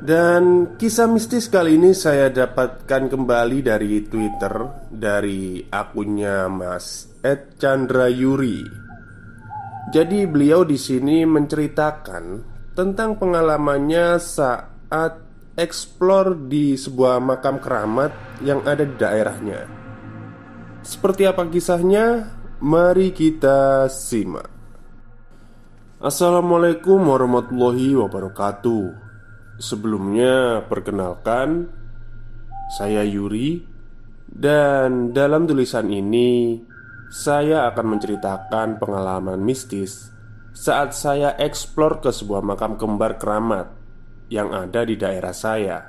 dan kisah mistis kali ini saya dapatkan kembali dari Twitter dari akunnya Mas Ed Chandra Yuri. Jadi beliau di sini menceritakan tentang pengalamannya saat eksplor di sebuah makam keramat yang ada di daerahnya. Seperti apa kisahnya? Mari kita simak. Assalamualaikum warahmatullahi wabarakatuh. Sebelumnya, perkenalkan, saya Yuri, dan dalam tulisan ini saya akan menceritakan pengalaman mistis saat saya eksplor ke sebuah makam kembar keramat yang ada di daerah saya.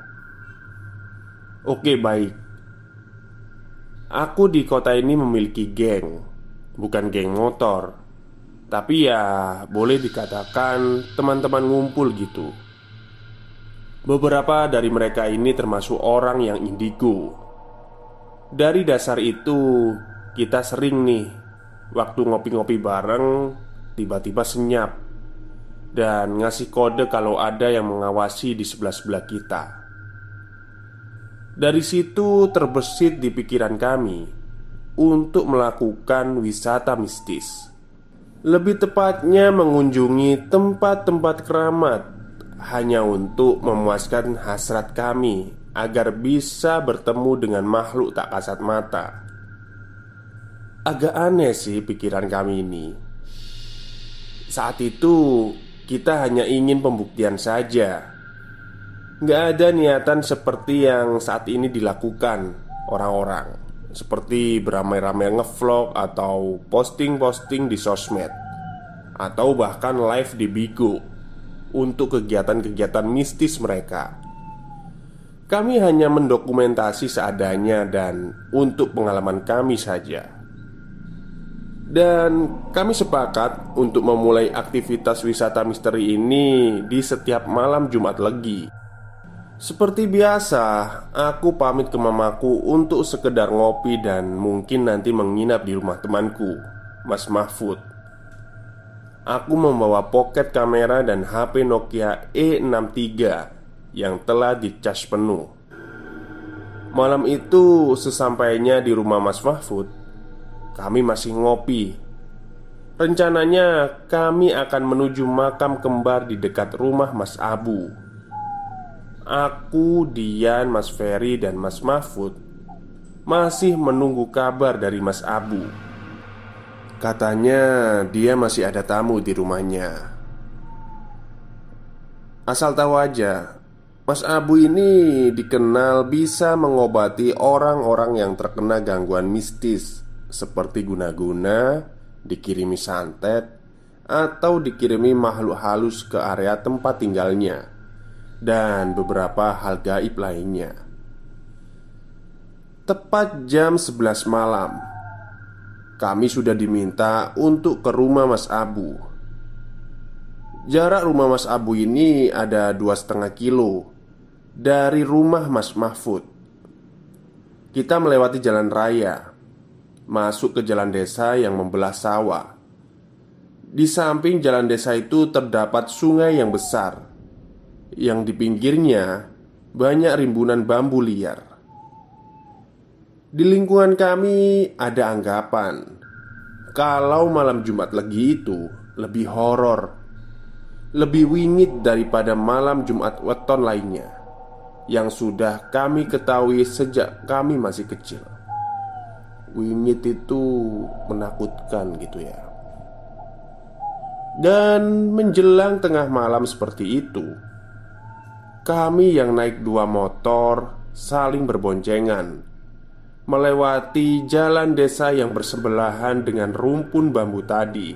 Oke, baik. Aku di kota ini memiliki geng, bukan geng motor, tapi ya boleh dikatakan teman-teman ngumpul gitu. Beberapa dari mereka ini termasuk orang yang indigo. Dari dasar itu, kita sering nih waktu ngopi-ngopi bareng tiba-tiba senyap dan ngasih kode kalau ada yang mengawasi di sebelah-sebelah kita. Dari situ terbesit di pikiran kami untuk melakukan wisata mistis. Lebih tepatnya mengunjungi tempat-tempat keramat hanya untuk memuaskan hasrat kami agar bisa bertemu dengan makhluk tak kasat mata. Agak aneh sih pikiran kami ini. Saat itu kita hanya ingin pembuktian saja. Gak ada niatan seperti yang saat ini dilakukan orang-orang Seperti beramai-ramai ngevlog atau posting-posting di sosmed Atau bahkan live di Bigo untuk kegiatan-kegiatan mistis mereka. Kami hanya mendokumentasi seadanya dan untuk pengalaman kami saja. Dan kami sepakat untuk memulai aktivitas wisata misteri ini di setiap malam Jumat Legi. Seperti biasa, aku pamit ke mamaku untuk sekedar ngopi dan mungkin nanti menginap di rumah temanku, Mas Mahfud. Aku membawa pocket kamera dan HP Nokia E63 yang telah dicas penuh. Malam itu, sesampainya di rumah Mas Mahfud, kami masih ngopi. Rencananya, kami akan menuju makam kembar di dekat rumah Mas Abu. Aku, Dian, Mas Ferry, dan Mas Mahfud masih menunggu kabar dari Mas Abu. Katanya dia masih ada tamu di rumahnya. Asal tahu aja Mas Abu ini dikenal bisa mengobati orang-orang yang terkena gangguan mistis Seperti guna-guna, dikirimi santet Atau dikirimi makhluk halus ke area tempat tinggalnya Dan beberapa hal gaib lainnya. Tepat jam 11 malam kami sudah diminta untuk ke rumah Mas Abu. Jarak rumah Mas Abu ini ada dua setengah kilo dari rumah Mas Mahfud. Kita melewati jalan raya, masuk ke jalan desa yang membelah sawah. Di samping jalan desa itu terdapat sungai yang besar, yang di pinggirnya banyak rimbunan bambu liar. Di lingkungan kami ada anggapan Kalau malam Jumat Legi itu lebih horor Lebih wingit daripada malam Jumat Weton lainnya Yang sudah kami ketahui sejak kami masih kecil. Wingit itu menakutkan gitu ya. Dan menjelang tengah malam seperti itu Kami yang naik dua motor saling berboncengan melewati jalan desa yang bersebelahan dengan rumpun bambu tadi.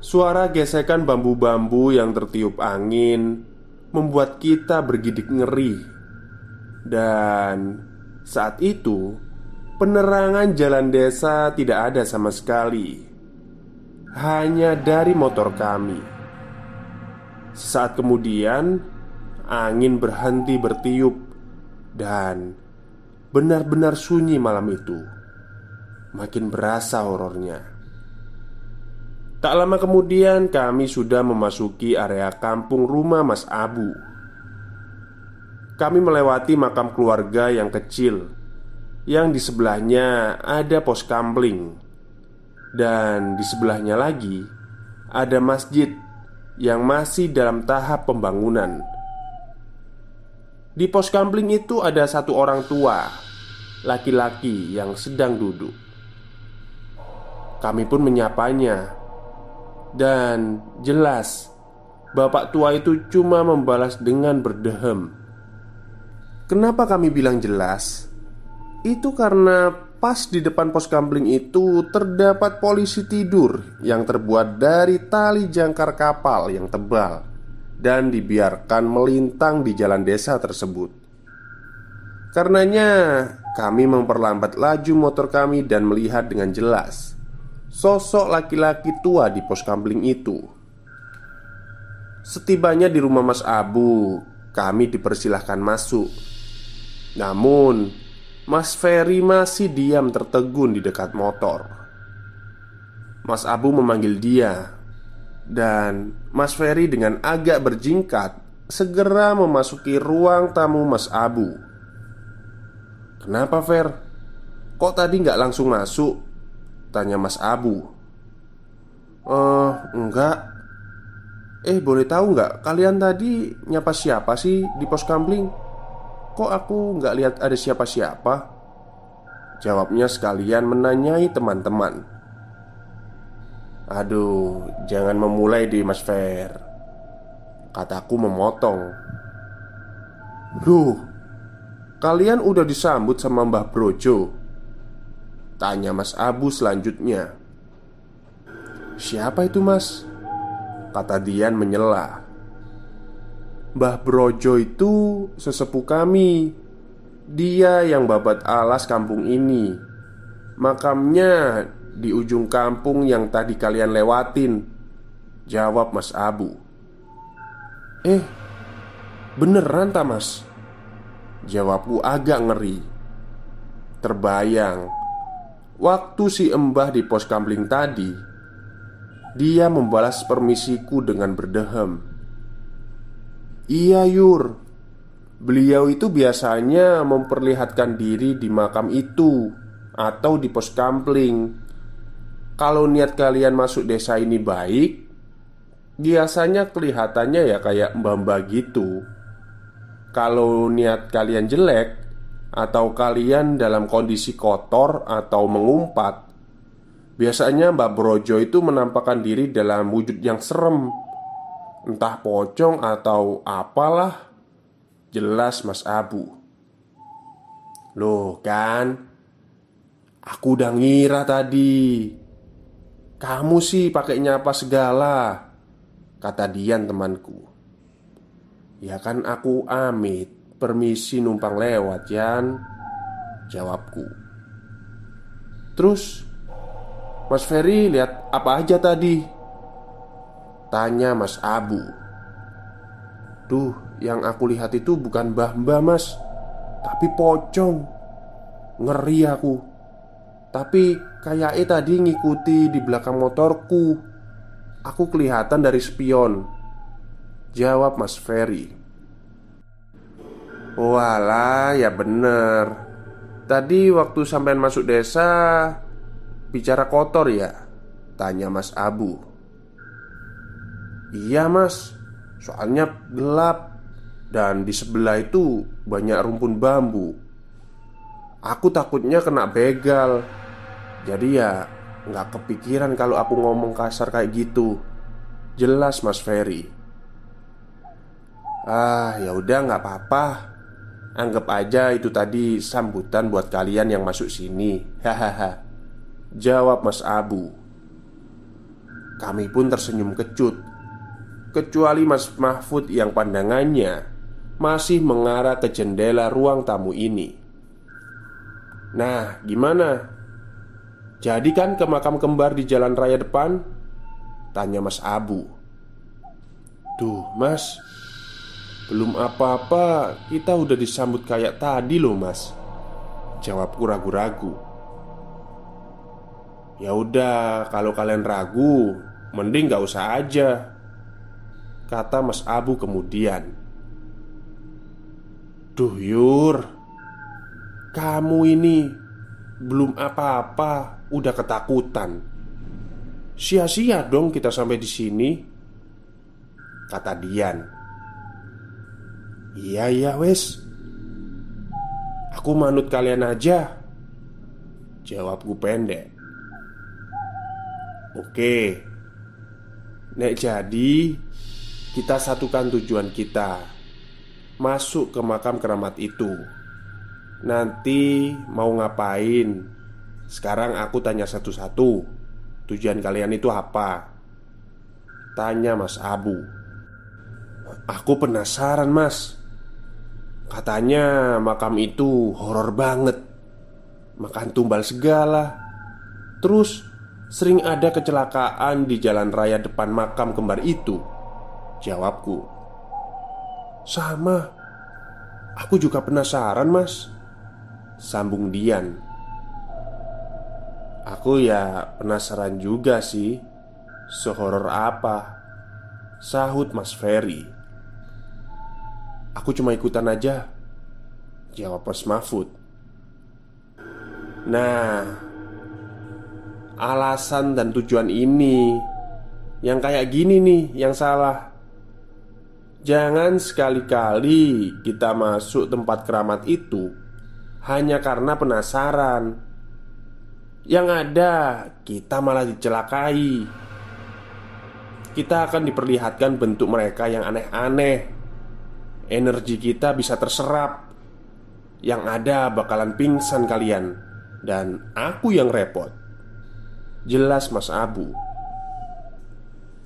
Suara gesekan bambu-bambu yang tertiup angin membuat kita bergidik ngeri. Dan saat itu, penerangan jalan desa tidak ada sama sekali, hanya dari motor kami. Saat kemudian, angin berhenti bertiup, dan benar-benar sunyi malam itu. Makin berasa horornya. Tak lama kemudian kami sudah memasuki area kampung rumah Mas Abu Kami melewati makam keluarga yang kecil Yang di sebelahnya ada pos kambling Dan di sebelahnya lagi Ada masjid Yang masih dalam tahap pembangunan Di pos kambling itu ada satu orang tua Laki-laki yang sedang duduk. Kami pun menyapanya. Dan jelas Bapak tua itu cuma membalas dengan berdehem Kenapa kami bilang jelas? Itu karena pas di depan pos gambling itu terdapat polisi tidur Yang terbuat dari tali jangkar kapal yang tebal Dan dibiarkan melintang di jalan desa tersebut Karenanya kami memperlambat laju motor kami dan melihat dengan jelas sosok laki-laki tua di pos kambling itu. Setibanya di rumah Mas Abu, kami dipersilahkan masuk. Namun, Mas Ferry masih diam tertegun di dekat motor. Mas Abu memanggil dia, dan Mas Ferry dengan agak berjingkat segera memasuki ruang tamu Mas Abu. Kenapa Fer? Kok tadi nggak langsung masuk? Tanya Mas Abu Eh, enggak Eh, boleh tahu nggak Kalian tadi nyapa siapa sih di pos kambling? Kok aku nggak lihat ada siapa-siapa? Jawabnya sekalian menanyai teman-teman Aduh, jangan memulai di Mas Fer. Kataku memotong. Duh, kalian udah disambut sama Mbah Brojo? Tanya Mas Abu selanjutnya. Siapa itu mas? Kata Dian menyela. Mbah Brojo itu sesepuh kami. Dia yang babat alas kampung ini. Makamnya di ujung kampung yang tadi kalian lewatin Jawab Mas Abu. Eh, beneran tak mas? Jawabku agak ngeri. Terbayang Waktu si embah di pos kambling tadi Dia membalas permisiku dengan berdehem. Iya Yur. Beliau itu biasanya memperlihatkan diri di makam itu Atau di pos kampling Kalau niat kalian masuk desa ini baik Biasanya kelihatannya ya kayak mbak-mbak gitu Kalau niat kalian jelek atau kalian dalam kondisi kotor atau mengumpat, biasanya Mbak Brojo itu menampakkan diri dalam wujud yang serem, entah pocong atau apalah. Jelas, Mas Abu. Loh, kan? Aku udah ngira tadi. Kamu sih pakai nyapa segala, kata Dian temanku. Ya kan aku Amit Permisi numpang lewat, Yan Jawabku Terus Mas Ferry lihat apa aja tadi? Tanya Mas Abu Duh, yang aku lihat itu bukan mbah-mbah mas Tapi pocong Ngeri aku Tapi kayaknya tadi ngikuti di belakang motorku. Aku kelihatan dari spion. Jawab Mas Ferry. Walah, ya bener. Tadi waktu sampean masuk desa Bicara kotor ya? Tanya Mas Abu. Iya mas. Soalnya gelap. Dan di sebelah itu banyak rumpun bambu. Aku takutnya kena begal Jadi ya nggak kepikiran kalau aku ngomong kasar kayak gitu. Jelas Mas Ferry. Ah ya udah nggak apa-apa. Anggap aja itu tadi sambutan buat kalian yang masuk sini. Hahaha. Jawab Mas Abu. Kami pun tersenyum kecut. Kecuali Mas Mahfud yang pandangannya masih mengarah ke jendela ruang tamu ini. Nah, gimana? Jadi kan ke makam kembar di jalan raya depan? Tanya Mas Abu. Duh, Mas, belum apa-apa, kita udah disambut kayak tadi loh, Mas. Jawabku ragu-ragu. Ya udah, kalau kalian ragu, mending gak usah aja. Kata Mas Abu kemudian Duh Yur Kamu ini Belum apa-apa Udah ketakutan. Sia-sia dong kita sampai di sini Kata Dian. Iya iya wes. Aku manut kalian aja. Jawabku pendek. Oke. Nek jadi kita satukan tujuan kita. Masuk ke makam keramat itu. Nanti mau ngapain Sekarang aku tanya satu-satu. Tujuan kalian itu apa? Tanya Mas Abu. Aku penasaran mas. Katanya makam itu horor banget. Makan tumbal segala. Terus sering ada kecelakaan di jalan raya depan makam kembar itu. Jawabku Sama. Aku juga penasaran mas. Sambung Dian Aku ya penasaran juga sih Sehoror apa? Sahut Mas Ferry. Aku cuma ikutan aja. Jawab Mas Mahfud. Nah Alasan dan tujuan ini Yang kayak gini nih yang salah. Jangan sekali-kali kita masuk tempat keramat itu hanya karena penasaran. Yang ada, kita malah dicelakai. Kita akan diperlihatkan bentuk mereka yang aneh-aneh. Energi kita bisa terserap. Yang ada bakalan pingsan kalian, dan aku yang repot. Jelas, Mas Abu.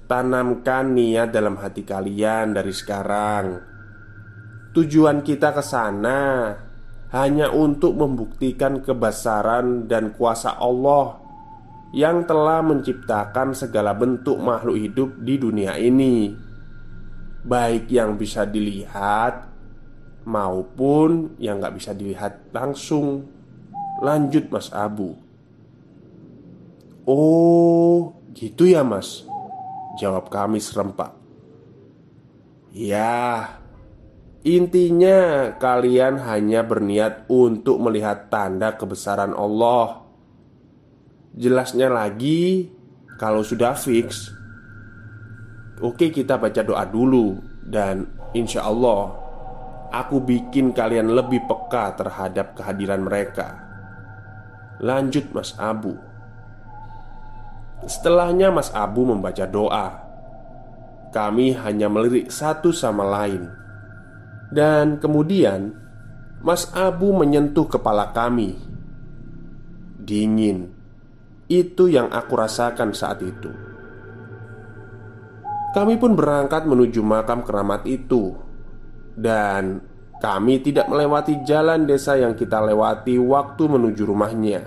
Tanamkan niat dalam hati kalian dari sekarang. Tujuan kita ke sana hanya untuk membuktikan kebesaran dan kuasa Allah yang telah menciptakan segala bentuk makhluk hidup di dunia ini, baik yang bisa dilihat maupun yang nggak bisa dilihat langsung. Lanjut, Mas Abu. Oh, gitu ya, Mas. Jawab kami serempak Ya Intinya kalian hanya berniat untuk melihat tanda kebesaran Allah. Jelasnya lagi Kalau sudah fix Oke kita baca doa dulu Dan insya Allah Aku bikin kalian lebih peka terhadap kehadiran mereka. Lanjut Mas Abu. Setelahnya Mas Abu membaca doa. Kami hanya melirik satu sama lain Dan kemudian Mas Abu menyentuh kepala kami. Dingin. Itu yang aku rasakan saat itu. Kami pun berangkat menuju makam keramat itu. Dan kami tidak melewati jalan desa yang kita lewati waktu menuju rumahnya.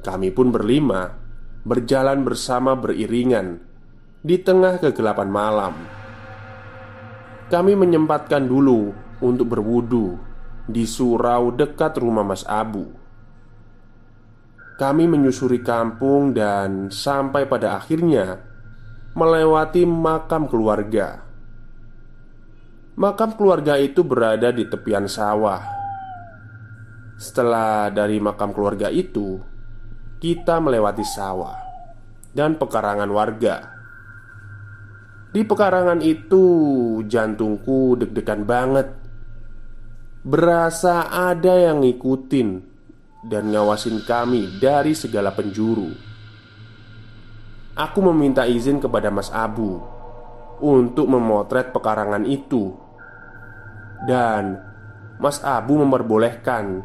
Kami pun berlima berjalan bersama beriringan di tengah kegelapan malam. Kami menyempatkan dulu untuk berwudu di surau dekat rumah Mas Abu. Kami menyusuri kampung dan sampai pada akhirnya melewati makam keluarga. Makam keluarga itu berada di tepian sawah. Setelah dari makam keluarga itu, kita melewati sawah dan pekarangan warga. Di pekarangan itu, jantungku deg-degan banget. Berasa ada yang ngikutin dan ngawasin kami dari segala penjuru. Aku meminta izin kepada Mas Abu untuk memotret pekarangan itu, dan Mas Abu memperbolehkan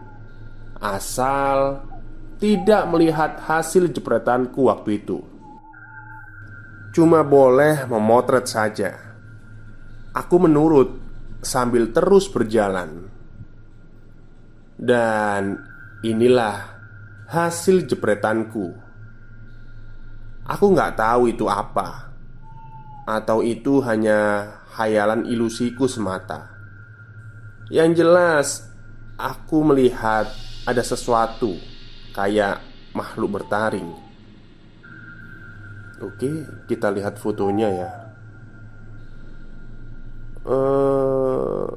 asal tidak melihat hasil jepretanku waktu itu. Cuma boleh memotret saja. Aku menurut sambil terus berjalan, dan inilah hasil jepretanku. Aku nggak tahu itu apa, atau itu hanya hayalan ilusiku semata. Yang jelas, aku melihat ada sesuatu kayak makhluk bertaring. Oke, kita lihat fotonya ya. Uh,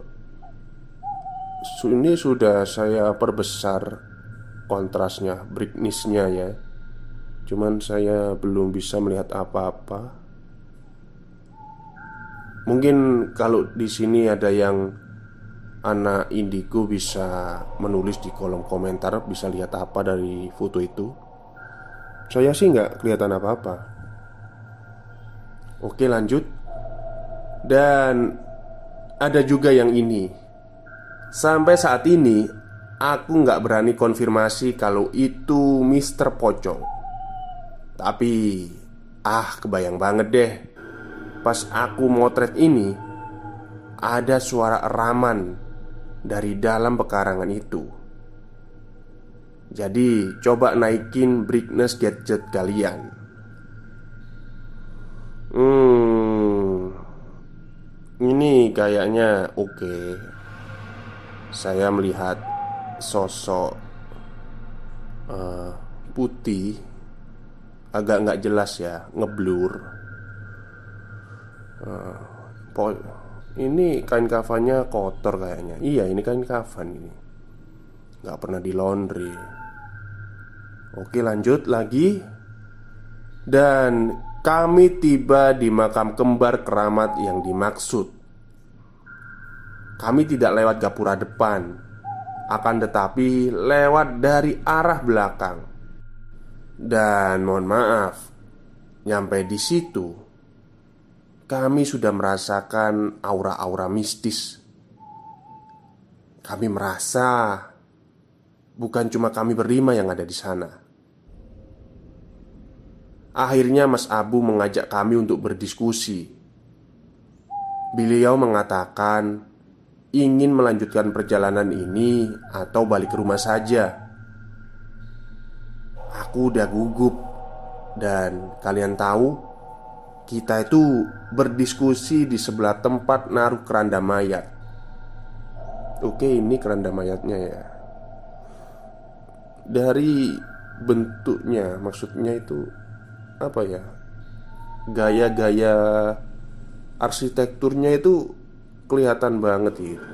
ini sudah saya perbesar kontrasnya, brightnessnya ya. Cuman saya belum bisa melihat apa-apa. Mungkin kalau di sini ada yang anak indigo bisa menulis di kolom komentar bisa lihat apa dari foto itu saya sih nggak kelihatan apa-apa oke lanjut dan ada juga yang ini sampai saat ini aku nggak berani konfirmasi kalau itu Mister Pocong tapi ah kebayang banget deh pas aku motret ini ada suara eraman dari dalam pekarangan itu. Jadi, coba naikin brightness gadget kalian. Hmm, ini kayaknya oke. Saya melihat sosok uh, putih, agak nggak jelas ya, ngeblur. Uh, ini kain kafannya kotor kayaknya. Iya ini kain kafan ini. Gak pernah di laundry. Oke lanjut lagi. Dan kami tiba di makam kembar keramat yang dimaksud Kami tidak lewat gapura depan Akan tetapi lewat dari arah belakang Dan mohon maaf Nyampe di situ kami sudah merasakan aura-aura mistis. Kami merasa bukan cuma kami berlima yang ada di sana. Akhirnya, Mas Abu mengajak kami untuk berdiskusi. Beliau mengatakan ingin melanjutkan perjalanan ini atau balik ke rumah saja. Aku udah gugup, dan kalian tahu kita itu berdiskusi di sebelah tempat naruh keranda mayat. Oke, ini keranda mayatnya ya. Dari bentuknya, maksudnya itu apa ya? Gaya-gaya arsitekturnya itu kelihatan banget gitu.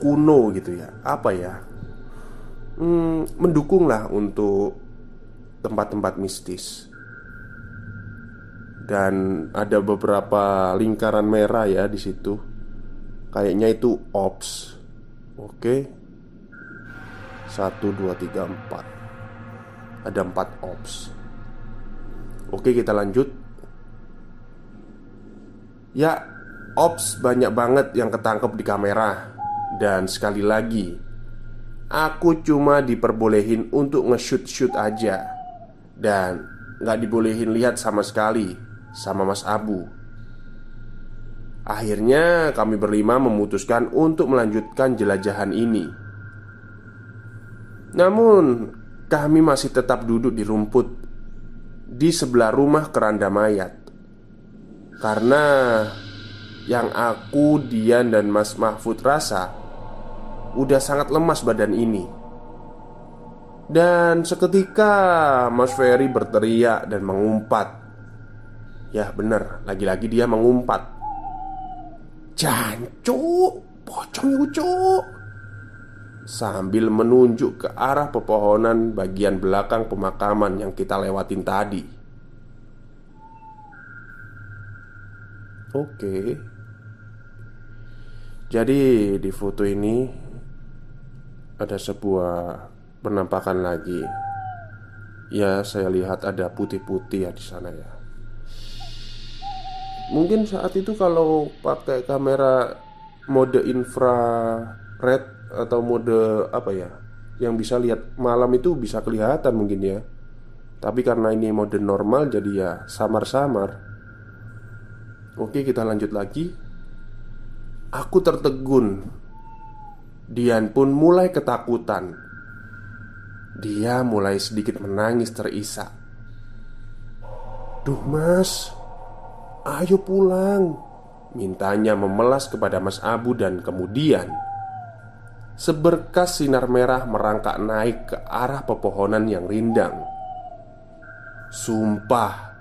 Kuno gitu ya. Apa ya? Hmm, mendukung lah untuk tempat-tempat mistis dan ada beberapa lingkaran merah ya di situ. Kayaknya itu ops. Oke. Satu, dua, tiga, empat. Ada empat ops. Oke, kita lanjut. Ya, ops banyak banget yang ketangkep di kamera. Dan sekali lagi, aku cuma diperbolehin untuk nge-shoot-shoot aja. Dan nggak dibolehin lihat sama sekali sama Mas Abu. Akhirnya, kami berlima memutuskan untuk melanjutkan jelajahan ini. Namun, kami masih tetap duduk di rumput di sebelah rumah keranda mayat. Karena yang aku, Dian, dan Mas Mahfud rasa udah sangat lemas badan ini. Dan seketika Mas Ferry berteriak dan mengumpat. Ya bener, lagi-lagi dia mengumpat. Jancuk, pocong itu Sambil menunjuk ke arah pepohonan bagian belakang pemakaman yang kita lewatin tadi. Oke. Jadi di foto ini Ada sebuah penampakan lagi. Ya saya lihat ada putih-putih ya di sana ya. Mungkin saat itu kalau pakai kamera mode infrared atau mode apa ya Yang bisa lihat malam itu bisa kelihatan mungkin ya. Tapi karena ini mode normal jadi ya samar-samar. Oke kita lanjut lagi. Aku tertegun. Dian pun mulai ketakutan. Dia mulai sedikit menangis terisak. Duh mas Ayo pulang Mintanya memelas kepada Mas Abu dan kemudian Seberkas sinar merah merangkak naik ke arah pepohonan yang rindang. Sumpah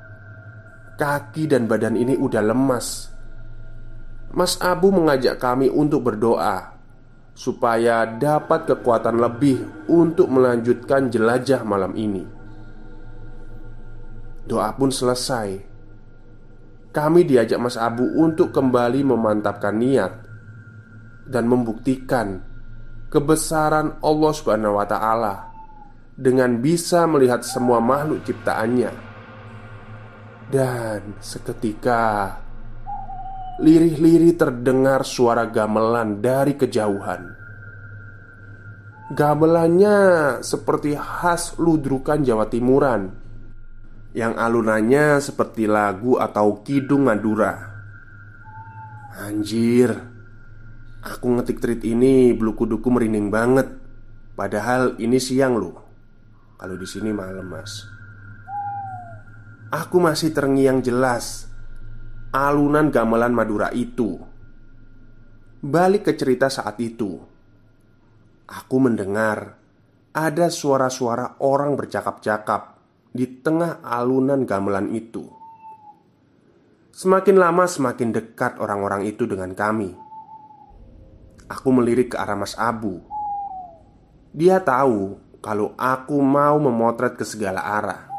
Kaki dan badan ini udah lemas. Mas Abu mengajak kami untuk berdoa Supaya dapat kekuatan lebih Untuk melanjutkan jelajah malam ini. Doa pun selesai. Kami diajak Mas Abu untuk kembali memantapkan niat Dan membuktikan Kebesaran Allah Subhanahu wa Ta'ala dengan bisa melihat semua makhluk ciptaannya. Dan seketika lirih-lirih terdengar suara gamelan dari kejauhan. Gamelannya seperti khas ludrukan Jawa Timuran Yang alunannya seperti lagu atau kidung Madura Anjir Aku ngetik tweet ini bulu kuduku merinding banget Padahal ini siang loh kalau di sini malam, Mas. Aku masih terngiang jelas alunan gamelan Madura itu. Balik ke cerita saat itu. Aku mendengar ada suara-suara orang bercakap-cakap di tengah alunan gamelan itu. Semakin lama semakin dekat orang-orang itu dengan kami. Aku melirik ke arah Mas Abu. Dia tahu kalau aku mau memotret ke segala arah.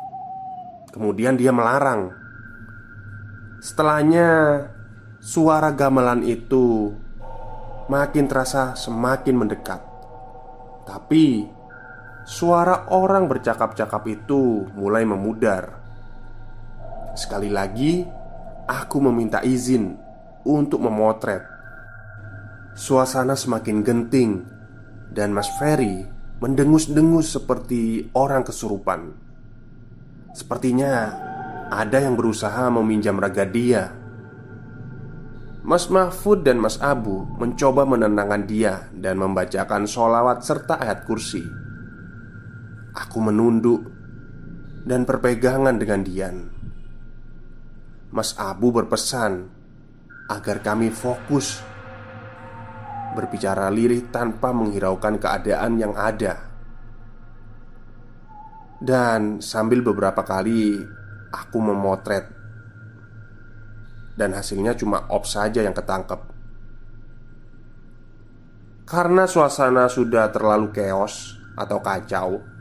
Kemudian dia melarang. Setelahnya, suara gamelan itu makin terasa semakin mendekat. Tapi, suara orang bercakap-cakap itu mulai memudar. Sekali lagi, aku meminta izin untuk memotret. Suasana semakin genting, dan Mas Ferry mendengus-dengus seperti orang kesurupan. Sepertinya ada yang berusaha meminjam raga dia. Mas Mahfud dan Mas Abu mencoba menenangkan dia dan membacakan sholawat serta ayat kursi. Aku menunduk dan berpegangan dengan Dian. Mas Abu berpesan agar kami fokus berbicara lirih tanpa menghiraukan keadaan yang ada. Dan sambil beberapa kali aku memotret. Dan hasilnya cuma op saja yang ketangkep. Karena suasana sudah terlalu keos atau kacau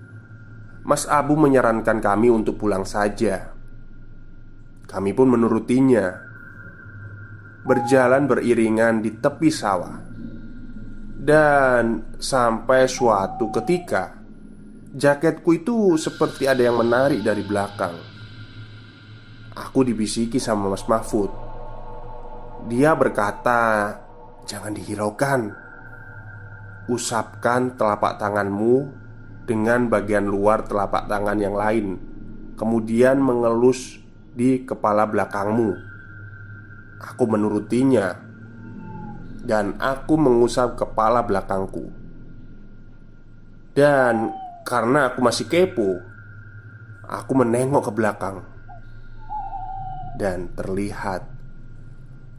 Mas Abu menyarankan kami untuk pulang saja. Kami pun menurutinya. Berjalan beriringan di tepi sawah dan sampai suatu ketika Jaketku itu seperti ada yang menarik dari belakang. Aku dibisiki sama Mas Mahfud. Dia berkata Jangan dihiraukan. Usapkan telapak tanganmu Dengan bagian luar telapak tangan yang lain Kemudian mengelus di kepala belakangmu. Aku menurutinya dan aku mengusap kepala belakangku. Dan karena aku masih kepo, aku menengok ke belakang dan terlihat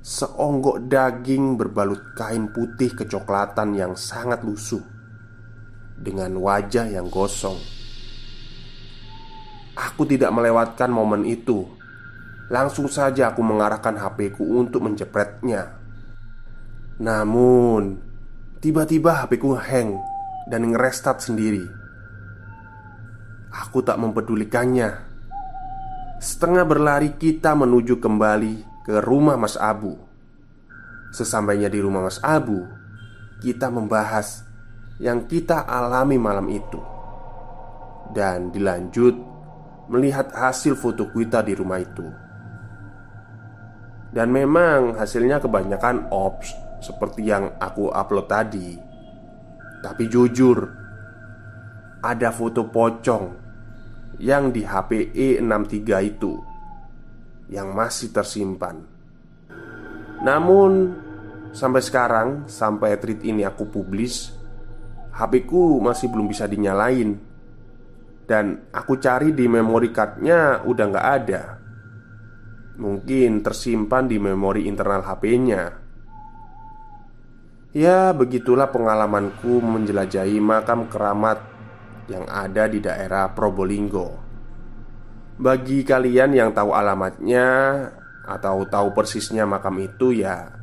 seonggok daging berbalut kain putih kecoklatan yang sangat lusuh dengan wajah yang gosong. Aku tidak melewatkan momen itu. Langsung saja aku mengarahkan HP-ku untuk menjepretnya. Namun, tiba-tiba HP ku hang dan ngerestart sendiri. Aku tak mempedulikannya. Setengah berlari kita menuju kembali ke rumah Mas Abu. Sesampainya di rumah Mas Abu, kita membahas yang kita alami malam itu. Dan dilanjut melihat hasil foto kita di rumah itu. Dan memang hasilnya kebanyakan ops seperti yang aku upload tadi. Tapi jujur, ada foto pocong yang di HP E63 itu yang masih tersimpan. Namun sampai sekarang, sampai tweet ini aku publis, HP ku masih belum bisa dinyalain. Dan aku cari di memory cardnya udah nggak ada. Mungkin tersimpan di memori internal HP-nya. Ya, begitulah pengalamanku menjelajahi makam keramat yang ada di daerah Probolinggo. Bagi kalian yang tahu alamatnya atau tahu persisnya makam itu ya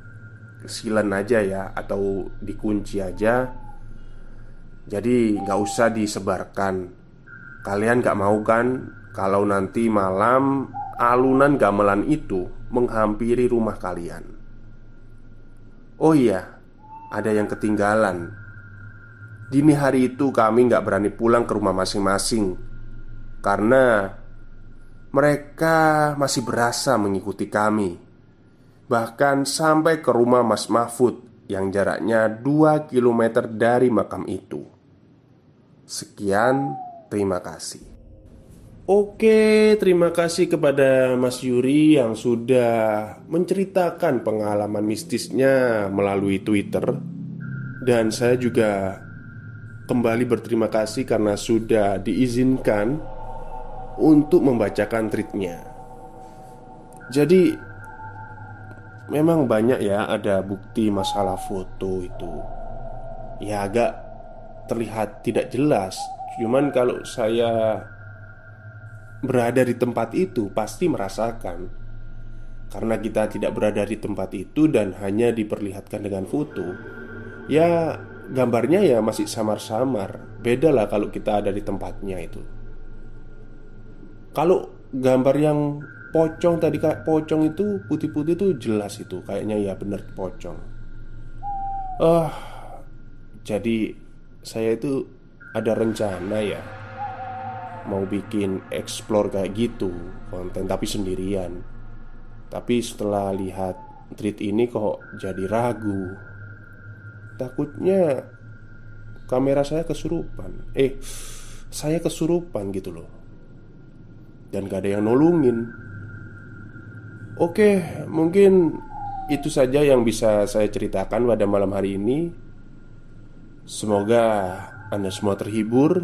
silen aja ya atau dikunci aja. Jadi nggak usah disebarkan. Kalian nggak mau kan kalau nanti malam alunan gamelan itu menghampiri rumah kalian. Oh iya, ada yang ketinggalan. Dini hari itu kami nggak berani pulang ke rumah masing-masing Karena Mereka masih berasa mengikuti kami. Bahkan sampai ke rumah Mas Mahfud Yang jaraknya 2 km dari makam itu. Sekian, terima kasih Oke, terima kasih kepada Mas Yuri yang sudah menceritakan pengalaman mistisnya melalui Twitter. Dan saya juga kembali berterima kasih karena sudah diizinkan untuk membacakan tweetnya. Jadi memang banyak ya ada bukti masalah foto itu. Ya agak terlihat tidak jelas. Cuman kalau saya berada di tempat itu pasti merasakan. Karena kita tidak berada di tempat itu dan hanya diperlihatkan dengan foto Ya gambarnya ya masih samar-samar. Beda lah kalau kita ada di tempatnya itu. Kalau gambar yang pocong tadi kayak pocong itu putih-putih itu jelas itu. Kayaknya ya bener pocong. Ah, Jadi saya itu ada rencana ya mau bikin explore kayak gitu konten tapi sendirian. Tapi setelah lihat tweet ini kok jadi ragu. Takutnya kamera saya kesurupan. Eh saya kesurupan gitu loh. Dan gak ada yang nolongin. Oke mungkin itu saja yang bisa saya ceritakan pada malam hari ini. Semoga anda semua terhibur